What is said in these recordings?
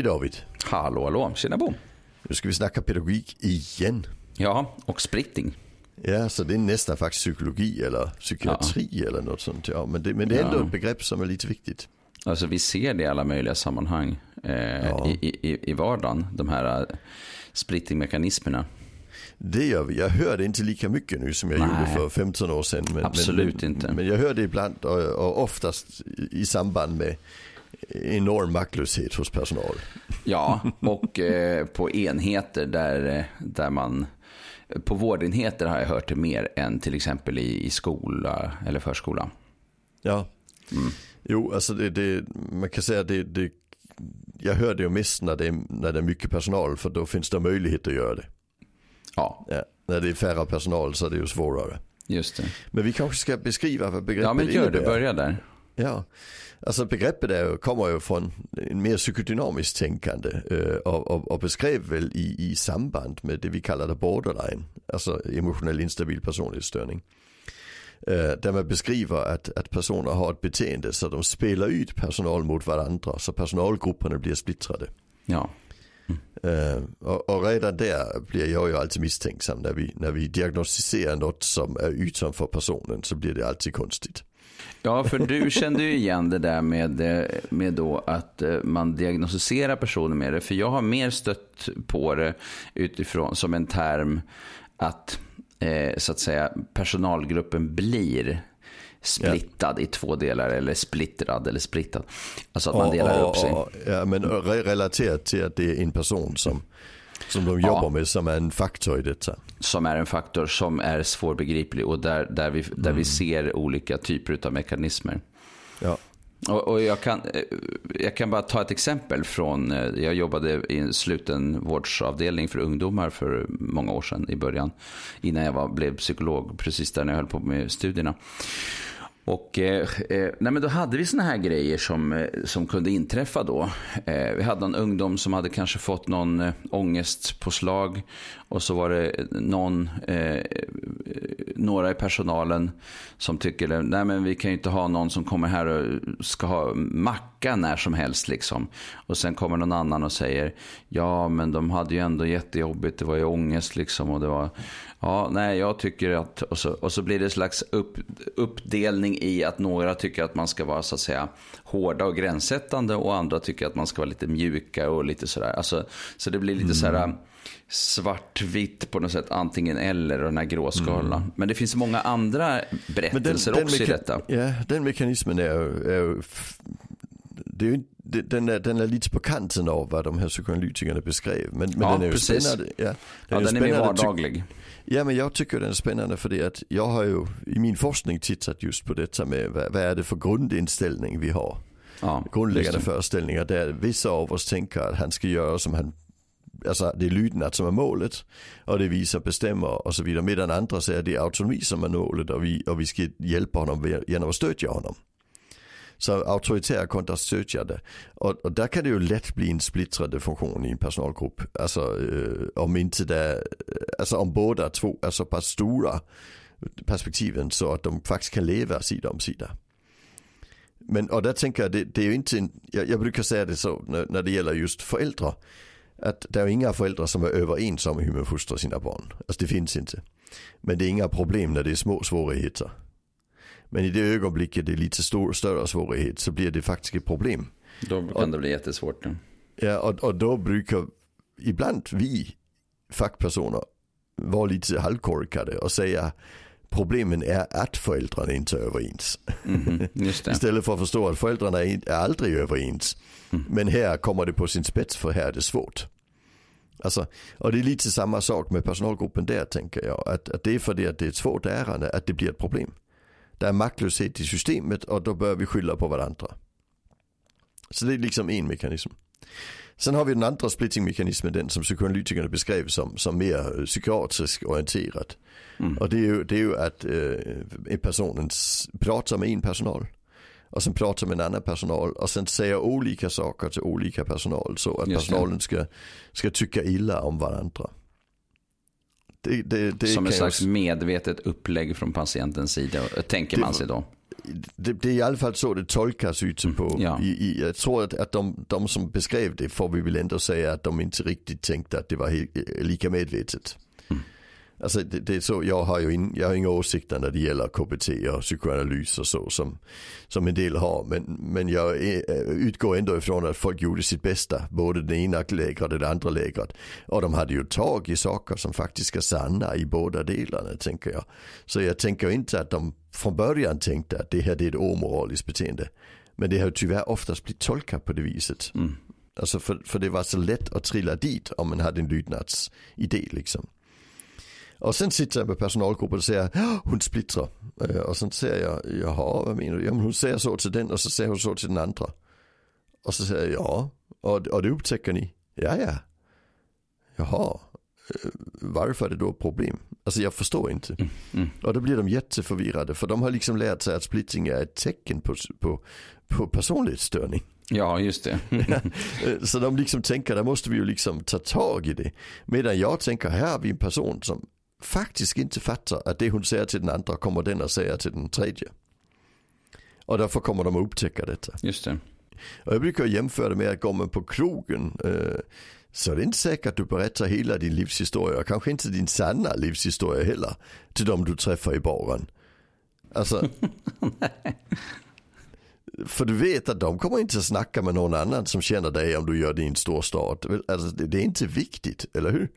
Hej David. Hallå, hallå. Tjena Bo. Nu ska vi snacka pedagogik igen. Ja, och splitting. Ja, så det är nästan faktiskt psykologi eller psykiatri ja. eller något sånt. Ja, men det, men det är ändå ja. ett begrepp som är lite viktigt. Alltså vi ser det i alla möjliga sammanhang eh, ja. i, i, i vardagen, de här uh, splittingmekanismerna. Det gör vi. Jag hör det inte lika mycket nu som jag Nej. gjorde för 15 år sedan. Men, Absolut men, inte. Men jag hör det ibland och, och oftast i samband med enorm maktlöshet hos personal. Ja, och eh, på enheter där, eh, där man på vårdenheter har jag hört det mer än till exempel i, i skola eller förskola. Ja, mm. jo alltså det, det, man kan säga det, det jag hör det ju mest när det, är, när det är mycket personal för då finns det möjlighet att göra det. Ja. ja. När det är färre personal så är det ju svårare. Just det. Men vi kanske ska beskriva vad begreppet innebär. Ja men gör det, börja där. Ja, alltså begreppet är, kommer ju från en mer psykodynamiskt tänkande øh, och, och, och beskrev väl i, i samband med det vi kallar det borderline, alltså emotionell instabil personlighetsstörning. Øh, där man beskriver att, att personer har ett beteende så de spelar ut personal mot varandra så personalgrupperna blir splittrade. Ja. Uh, och, och, redan där blir jag ju alltid misstänksam när vi, när vi diagnostiserar något som är utanför personen så blir det alltid konstigt. Ja, för du kände ju igen det där med, eh, med då att eh, man diagnostiserar personer med det. För jag har mer stött på det utifrån som en term att eh, så att säga personalgruppen blir splittad ja. i två delar eller splittrad eller splittad. Alltså att man delar upp sig. Ja, men relaterat till att det är en person som som de jobbar ja. med som är en faktor i detta. Som är en faktor som är svårbegriplig och där, där, vi, där mm. vi ser olika typer av mekanismer. Ja. Och, och, jag, kan, eh, jag kan bara ta ett exempel från, eh, jag jobbade i en sluten vårdsavdelning för ungdomar för många år sedan i början. Innan jag var, blev psykolog, precis där när jag höll på med studierna. Och eh, eh, nej men då hade vi såna här grejer som, eh, som kunde inträffa då. Eh, vi hade en ungdom som hade kanske fått någon eh, ångestpåslag. Och så var det någon, eh, några i personalen som tycker, nej men vi kan ju inte ha någon som kommer här och ska ha macka när som helst liksom. Och sen kommer någon annan och säger, ja men de hade ju ändå jättejobbigt, det var ju ångest liksom. Och det var, ja nej jag tycker att, och så, och så blir det en slags upp, uppdelning i att några tycker att man ska vara så att säga hårda och gränssättande och andra tycker att man ska vara lite mjuka och lite sådär. Alltså, så det blir lite mm. så här svartvitt på något sätt, antingen eller och den här gråskalan. Mm. Men det finns många andra berättelser den, den också i detta. Ja, den mekanismen är, är, det är den, är, den är lite på kanten av vad de här psykoanalytikerna beskrev. Men, men ja, den är ju precis. spännande. Ja, den, ja, är, den är mer vardaglig. Ja men jag tycker den är spännande för det att jag har ju i min forskning tittat just på detta med vad, vad är det för grundinställning vi har. Ja, Grundläggande föreställningar där vissa av oss tänker att han ska göra som han alltså det är lydnad som är målet och det visar bestämmer och så vidare. Medan andra säger att det är autonomi som är målet och vi, och vi ska hjälpa honom genom att stödja honom. Så auktoritära kontra stödjande. Och, och, där kan det ju lätt bli en splittrad funktion i en personalgrupp. Alltså øh, om inte det, alltså om båda två är så pass stora perspektiven så att de faktiskt kan leva sida om sida. Men och där tänker jag, det, det är ju inte, en, jag, jag, brukar säga det så när, när det gäller just föräldrar. Att det är inga föräldrar som är överens om hur man fostrar sina barn. Alltså det finns inte. Men det är inga problem när det är små svårigheter. Men i det ögonblicket det är lite stor, större svårighet så blir det faktiskt ett problem. Då kan och, det bli jättesvårt. Ja, ja och, och då brukar ibland vi fackpersoner vara lite halvkorkade och säga problemen är att föräldrarna inte är överens. Mm, Istället för att förstå att föräldrarna är aldrig överens. Mm. Men här kommer det på sin spets för här är det svårt. Alltså, och det är lite samma sak med personalgruppen där tänker jag. Att, att det är för det att det är ett svårt ärende att det blir ett problem. Det är maktlöshet i systemet och då bör vi skylla på varandra. Så det är liksom en mekanism. Sen har vi den andra splittingmekanismen, den som psykoanalytikerna beskrev som, som mer psykiatrisk orienterad. Mm. Och det är ju, det är ju att eh, personen pratar med en personal. Och sen pratar med en annan personal och sen säger olika saker till olika personal så att personalen ska, ska tycka illa om varandra. Det, det, det Som ett slags medvetet upplägg från patientens sida, tänker man sig då. det, det, är i alla fall så det tolkas ute på. Ja. I, i, jag tror att, att de, de, som beskrev det får vi väl ändå säga att de inte riktigt tänkte att det var helt, lika medvetet. Alltså det, det, är så, jag har ju in, jag har inga åsikter när det gäller KBT och psykoanalys och så som, som en del har. Men, men jag utgår ändå ifrån att folk gjorde sitt bästa, både det ena lägret och det andra lägret. Och de hade ju tag i saker som faktiskt är sanna i båda delarna tänker jag. Så jag tänker inte att de från början tänkte att det här är ett omoraliskt beteende. Men det har ju tyvärr oftast blivit tolkat på det viset. Mm. Alltså för, för det var så lätt att trilla dit om man hade en lydnadsidé liksom. Och sen sitter jag med personalgruppen och säger hon splittrar. Øh, och sen säger jag, jaha vad menar du? Ja, men hon säger så till den och så säger hon så till den andra. Och så säger jag ja, och, och det upptäcker ni. Ja, ja. Jaha, øh, varför är det då problem? Alltså jag förstår inte. Mm, mm. Och då blir de jätteförvirrade för de har liksom lärt sig att splittring är ett tecken på, på, på personlighetsstörning. Ja, just det. så de liksom tänker, där måste vi ju liksom ta tag i det. Medan jag tänker, här har vi en person som faktiskt inte fattar att det hon säger till den andra kommer den att säga till den tredje. Och därför kommer de att upptäcka detta. Just det. Och jag brukar jämföra det med att gå man på krogen eh, så är det inte säkert att du berättar hela din livshistoria och kanske inte din sanna livshistoria heller till de du träffar i baren. Alltså, för du vet att de kommer inte att snacka med någon annan som känner dig om du gör det i en storstad. Alltså, det är inte viktigt, eller hur?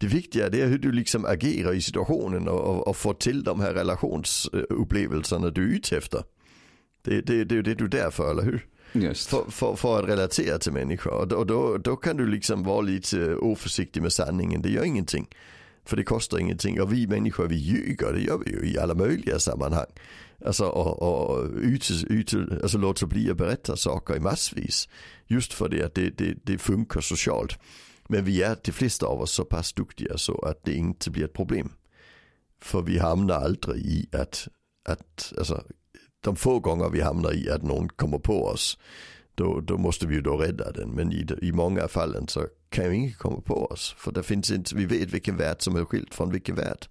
Det viktiga är hur du liksom agerar i situationen och, och, får till de här relationsupplevelserna du är ute efter. Det, det, det är det du är där för, eller hur? För, för, för, att relatera till människor. Och då, då, kan du liksom vara lite oförsiktig med sanningen. Det gör ingenting. För det kostar ingenting. Och vi människor vi ljuger, det gör vi ju i alla möjliga sammanhang. Alltså och, och ut, ut, alltså låta bli att berätta saker i massvis. Just för det att det, det, det funkar socialt. Men vi är de flesta av oss så pass duktiga så att det inte blir ett problem. För vi hamnar aldrig i att, att alltså, de få gånger vi hamnar i att någon kommer på oss, då, då måste vi ju då rädda den. Men i, i många fallen så kan ju ingen komma på oss. För det finns inte, vi vet vilken värld som är skilt från vilken värld.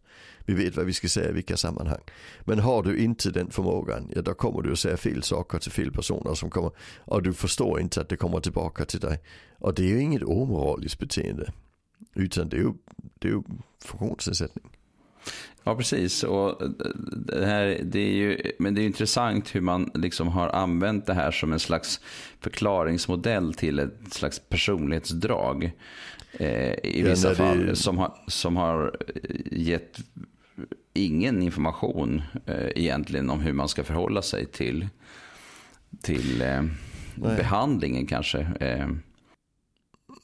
Vi vet vad vi ska säga i vilka sammanhang. Men har du inte den förmågan, ja då kommer du att säga fel saker till fel personer som kommer, och du förstår inte att det kommer tillbaka till dig. Och det är ju inget omoraliskt beteende. Utan det är ju, det är ju funktionsnedsättning. Ja, precis. Och det här, det är ju, men det är intressant hur man liksom har använt det här som en slags förklaringsmodell till ett slags personlighetsdrag. Eh, I vissa ja, fall. Det... Som, har, som har gett ingen information eh, egentligen om hur man ska förhålla sig till, till eh, behandlingen kanske.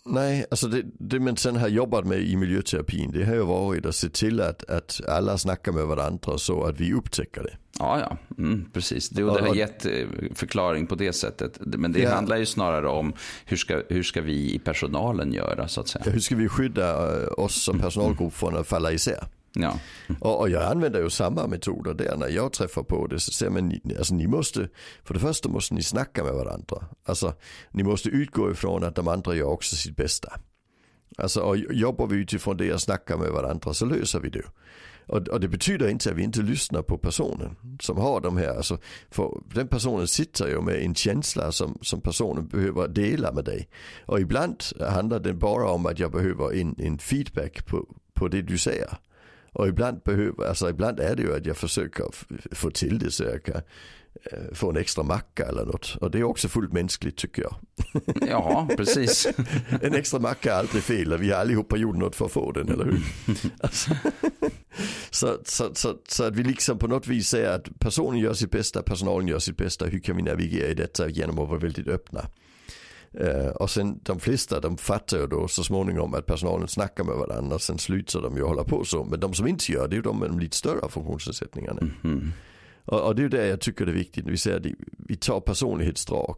Nej, alltså det, det man sen har jobbat med i miljöterapin det har ju varit att se till att, att alla snackar med varandra så att vi upptäcker det. Ja, ja, mm, precis. Det, det har gett förklaring på det sättet. Men det ja. handlar ju snarare om hur ska, hur ska vi i personalen göra så att säga. Ja, hur ska vi skydda eh, oss som personalgrupp från att falla isär? Ja. Och, och, jag använder ju samma metoder där när jag träffar på det. Så säger man, alltså ni måste, för det första måste ni snacka med varandra. Alltså ni måste utgå ifrån att de andra gör också sitt bästa. Alltså och jobbar vi utifrån det och snackar med varandra så löser vi det. Och, och, det betyder inte att vi inte lyssnar på personen som har de här. Alltså, för den personen sitter ju med en känsla som, som personen behöver dela med dig. Och ibland handlar det bara om att jag behöver en, en feedback på, på det du säger. Och ibland, behöver, alltså ibland är det ju att jag försöker få till det så jag kan eh, få en extra macka eller något. Och det är också fullt mänskligt tycker jag. Ja, precis. en extra macka är aldrig fel. Vi har allihopa gjort något för att få den, eller hur? Alltså, så, så, så, så, att vi liksom på något vis säger att personen gör sitt bästa, personalen gör sitt bästa. Hur kan vi navigera i detta genom att vara väldigt öppna? Uh, och sen de flesta de fattar ju då så småningom att personalen snackar med varandra. Sen slutar de ju hålla på så. Men de som inte gör det är ju de med de lite större funktionsnedsättningarna. Mm -hmm. och, och, det är ju det jag tycker är viktigt. Vi säger att vi tar personlighetsdrag.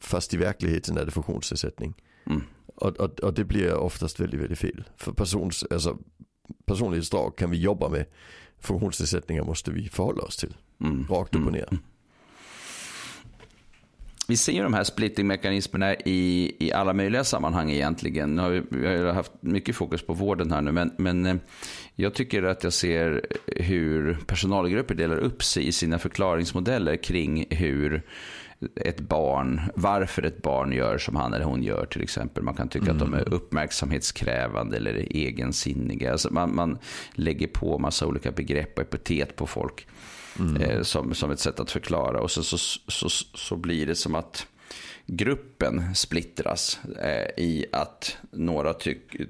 Fast i verkligheten är det funktionsnedsättning. Mm. Och, och, och, det blir oftast väldigt, väldigt fel. För persons, alltså, personlighetsdrag kan vi jobba med. Funktionsnedsättningar måste vi förhålla oss till. Mm. Rakt upp och ner. Mm. Vi ser ju de här splittingmekanismerna i, i alla möjliga sammanhang egentligen. Nu har vi, vi har haft mycket fokus på vården här nu, men, men eh, jag tycker att jag ser hur personalgrupper delar upp sig i sina förklaringsmodeller kring hur ett barn, varför ett barn gör som han eller hon gör till exempel. Man kan tycka mm. att de är mm. uppmärksamhetskrävande eller egensinniga. Alltså man, man lägger på massa olika begrepp och epitet på folk mm. eh, som, som ett sätt att förklara. Och så, så, så, så blir det som att gruppen splittras eh, i att några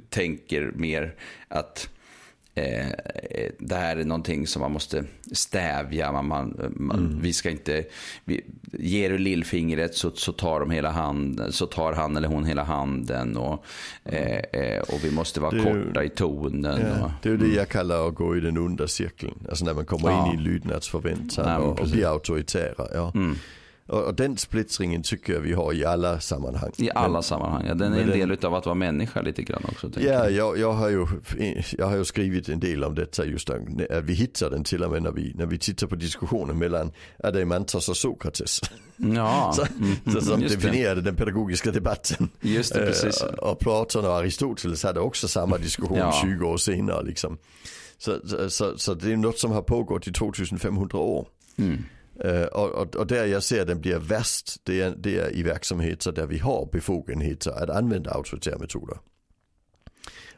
tänker mer att eh, det här är någonting som man måste stävja. Man, man, man mm. Vi ska inte, vi, ger du lillfingret så, så, tar de hela handen, så tar han eller hon hela handen. Och, eh, eh och vi måste vara korta i tonen. Ja, och, det är det mm. jag kallar att gå i den onda cirkeln. Alltså när man kommer ja. in i lydnadsförväntan och, och blir auktoritära. Ja. Mm. Och, den splittringen tycker jag vi har i alla sammanhang. I alla men, sammanhang, ja. Den är en del av att vara människa lite grann också. Ja, jag, jag, har ju, jag har ju skrivit en del om detta just att vi hittar den till och med när vi, när vi tittar på diskussionen mellan Adeimantos och Sokrates. Ja. så, mm, så, som definierade det. den pedagogiska debatten. Just det, precis. Uh, och Platon och Aristoteles hade också samma diskussion ja. 20 år senare. Liksom. Så, så, så, det är något som har pågått i 2500 år. Mm. Uh, och, och, där jag ser den blir värst, det är, det är i verksamheter där vi har befogenheter att använda auktoritära metoder.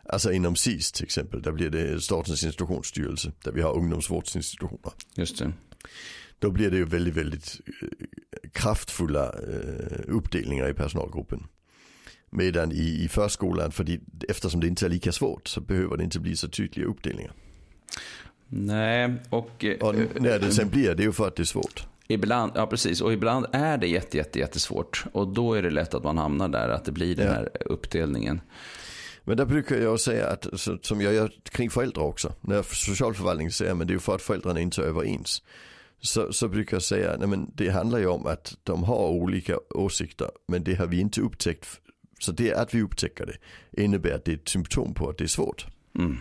Alltså inom SIS till exempel, där blir det Statens institutionsstyrelse, där vi har ungdomsvårdsinstitutioner. Just det. Då blir det ju väldigt, väldigt eh, kraftfulla uppdelningar i personalgruppen. Medan i, i förskolan, för eftersom det inte är lika svårt så behöver det inte bli så tydliga uppdelningar. Nej, och... och när det sen blir det ju för att det är svårt. Ibland, ja precis, och ibland är det jätte, jätte, jättesvårt. Och då är det lätt att man hamnar där, att det blir den ja. här uppdelningen. Men där brukar jag säga att, som jag gör kring föräldrar också, när socialförvaltningen säger att det är ju för att föräldrarna inte är överens. Så, så brukar jag säga, nej men det handlar ju om att de har olika åsikter, men det har vi inte upptäckt. Så det att vi upptäcker det innebär att det är ett symptom på att det är svårt. Mm.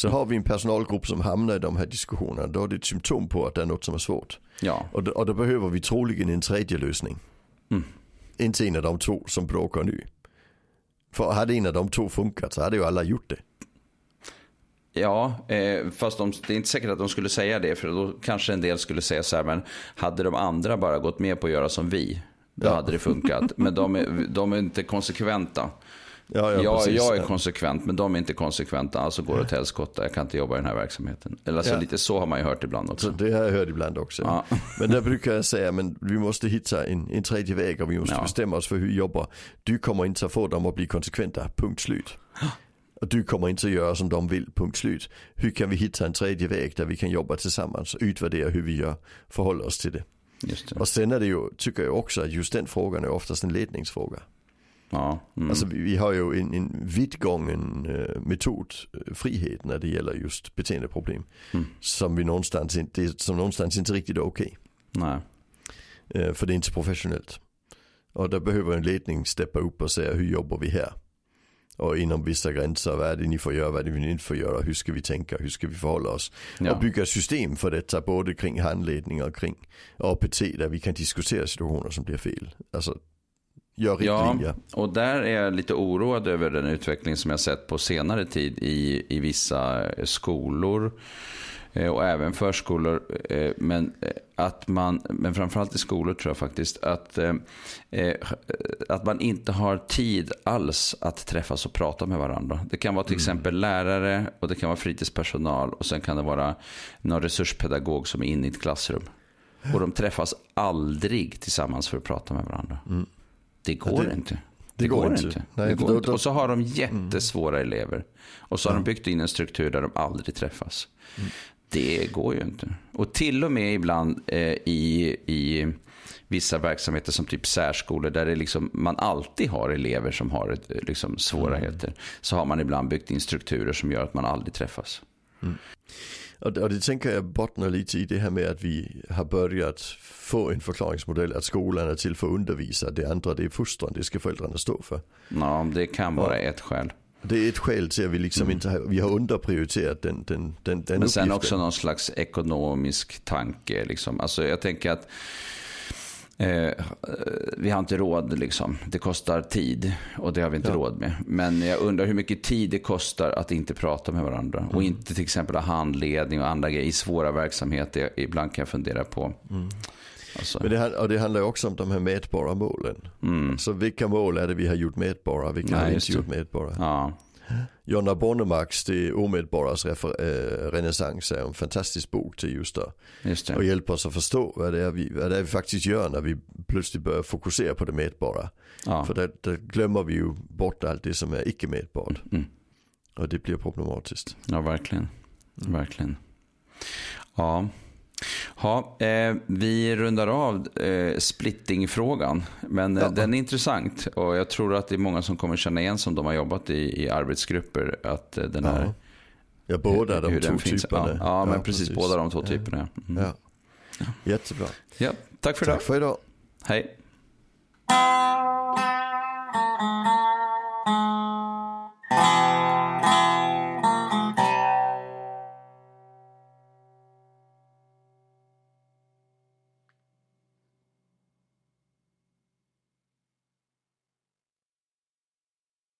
Så har vi en personalgrupp som hamnar i de här diskussionerna, då är det ett symptom på att det är något som är svårt. Ja. Och, då, och då behöver vi troligen en tredje lösning. Mm. Inte en av de två som bråkar nu. För hade en av de två funkat så hade ju alla gjort det. Ja, eh, fast de, det är inte säkert att de skulle säga det. För då kanske en del skulle säga så här, men hade de andra bara gått med på att göra som vi, då ja. hade det funkat. Men de de är inte konsekventa. Ja, ja, jag, jag är konsekvent, men de är inte konsekventa. Alltså går det åt helskotta, jag kan inte jobba i den här verksamheten. Eller alltså, ja. lite så har man ju hört ibland också. Så det har jag hört ibland också. Ja. Men där brukar jag säga, men vi måste hitta en, en tredje väg och vi måste bestämma oss för hur vi jobbar. Du kommer inte att få dem att bli konsekventa, punkt slut. Och du kommer inte att göra som de vill, punkt slut. Hur kan vi hitta en tredje väg där vi kan jobba tillsammans och utvärdera hur vi gör, förhåller oss till det. det. Och sen är det ju, tycker jag också att just den frågan är oftast en ledningsfråga. Ja, mm. Alltså vi, vi, har ju en, en vittgången uh, metod, uh, frihet när det gäller just beteendeproblem. Mm. Som vi någonstans inte, som någonstans inte riktigt är okej. Okay. Uh, för det är inte professionellt. Och där behöver en ledning steppa upp och säga hur jobbar vi här? Och inom vissa gränser, vad är det ni får göra, vad är det ni inte får göra, hur ska vi tänka, hur ska vi förhålla oss? Ja. Och bygga system för detta, både kring handledning och kring APT, där vi kan diskutera situationer som blir fel. Alltså gör riktlinjer. Ja, och där är jag lite oroad över den utveckling som jag sett på senare tid i, i vissa skolor eh, och även förskolor. Eh, men, eh, att man, men framförallt i skolor tror jag faktiskt, att, att man inte har tid alls att träffas och prata med varandra. Det kan vara till mm. exempel lärare och det kan vara fritidspersonal och sen kan det vara någon resurspedagog som är inne i ett klassrum. Och de träffas aldrig tillsammans för att prata med varandra. Mm. Det går det, inte. Det, det går, går, inte. Nej, det går inte. Och så har de jättesvåra mm. elever. Och så har de byggt in en struktur där de aldrig träffas. Mm. Det går ju inte. Och till och med ibland eh, i, i vissa verksamheter som typ särskolor där det liksom, man alltid har elever som har ett, liksom, svårigheter. Mm. Så har man ibland byggt in strukturer som gör att man aldrig träffas. Mm. Och, och det tänker jag bottnar lite i det här med att vi har börjat få en förklaringsmodell att skolan är till för att undervisa. Det andra det är fostran, det ska föräldrarna stå för. Ja, det kan vara ja. ett skäl. Det är ett skäl till att vi liksom mm. inte har, vi har underprioriterat den, den, den, den Men sen också någon slags ekonomisk tanke. Liksom. Alltså jag tänker att Eh, vi har inte råd, liksom. det kostar tid och det har vi inte ja. råd med. Men jag undrar hur mycket tid det kostar att inte prata med varandra. Mm. Och inte till exempel ha handledning och andra grejer i svåra verksamheter. Ibland kan jag fundera på. Mm. Alltså. Men det, och det handlar också om de här mätbara målen. Mm. Så vilka mål är det vi har gjort mätbara, vilka Nej, har vi inte gjort mätbara? Ja. Jonna Bornemarks Det omätbaras äh, renässans är en fantastisk bok till just det. Just det. Och hjälper oss att förstå vad det, är vi, vad det är vi faktiskt gör när vi plötsligt börjar fokusera på det mätbara. Ja. För där, där glömmer vi ju bort allt det som är icke mätbart. Mm. Och det blir problematiskt. Ja, verkligen. Mm. Verkligen. Ja. Ja, eh, vi rundar av eh, splittingfrågan. Men eh, ja. den är intressant och jag tror att det är många som kommer känna igen som de har jobbat i, i arbetsgrupper. Att eh, den här, ja. båda de två typerna. Ja, ja, men precis, precis, båda de två typerna. Mm. Ja. Jättebra. Ja, tack för idag. Tack för idag. Hej.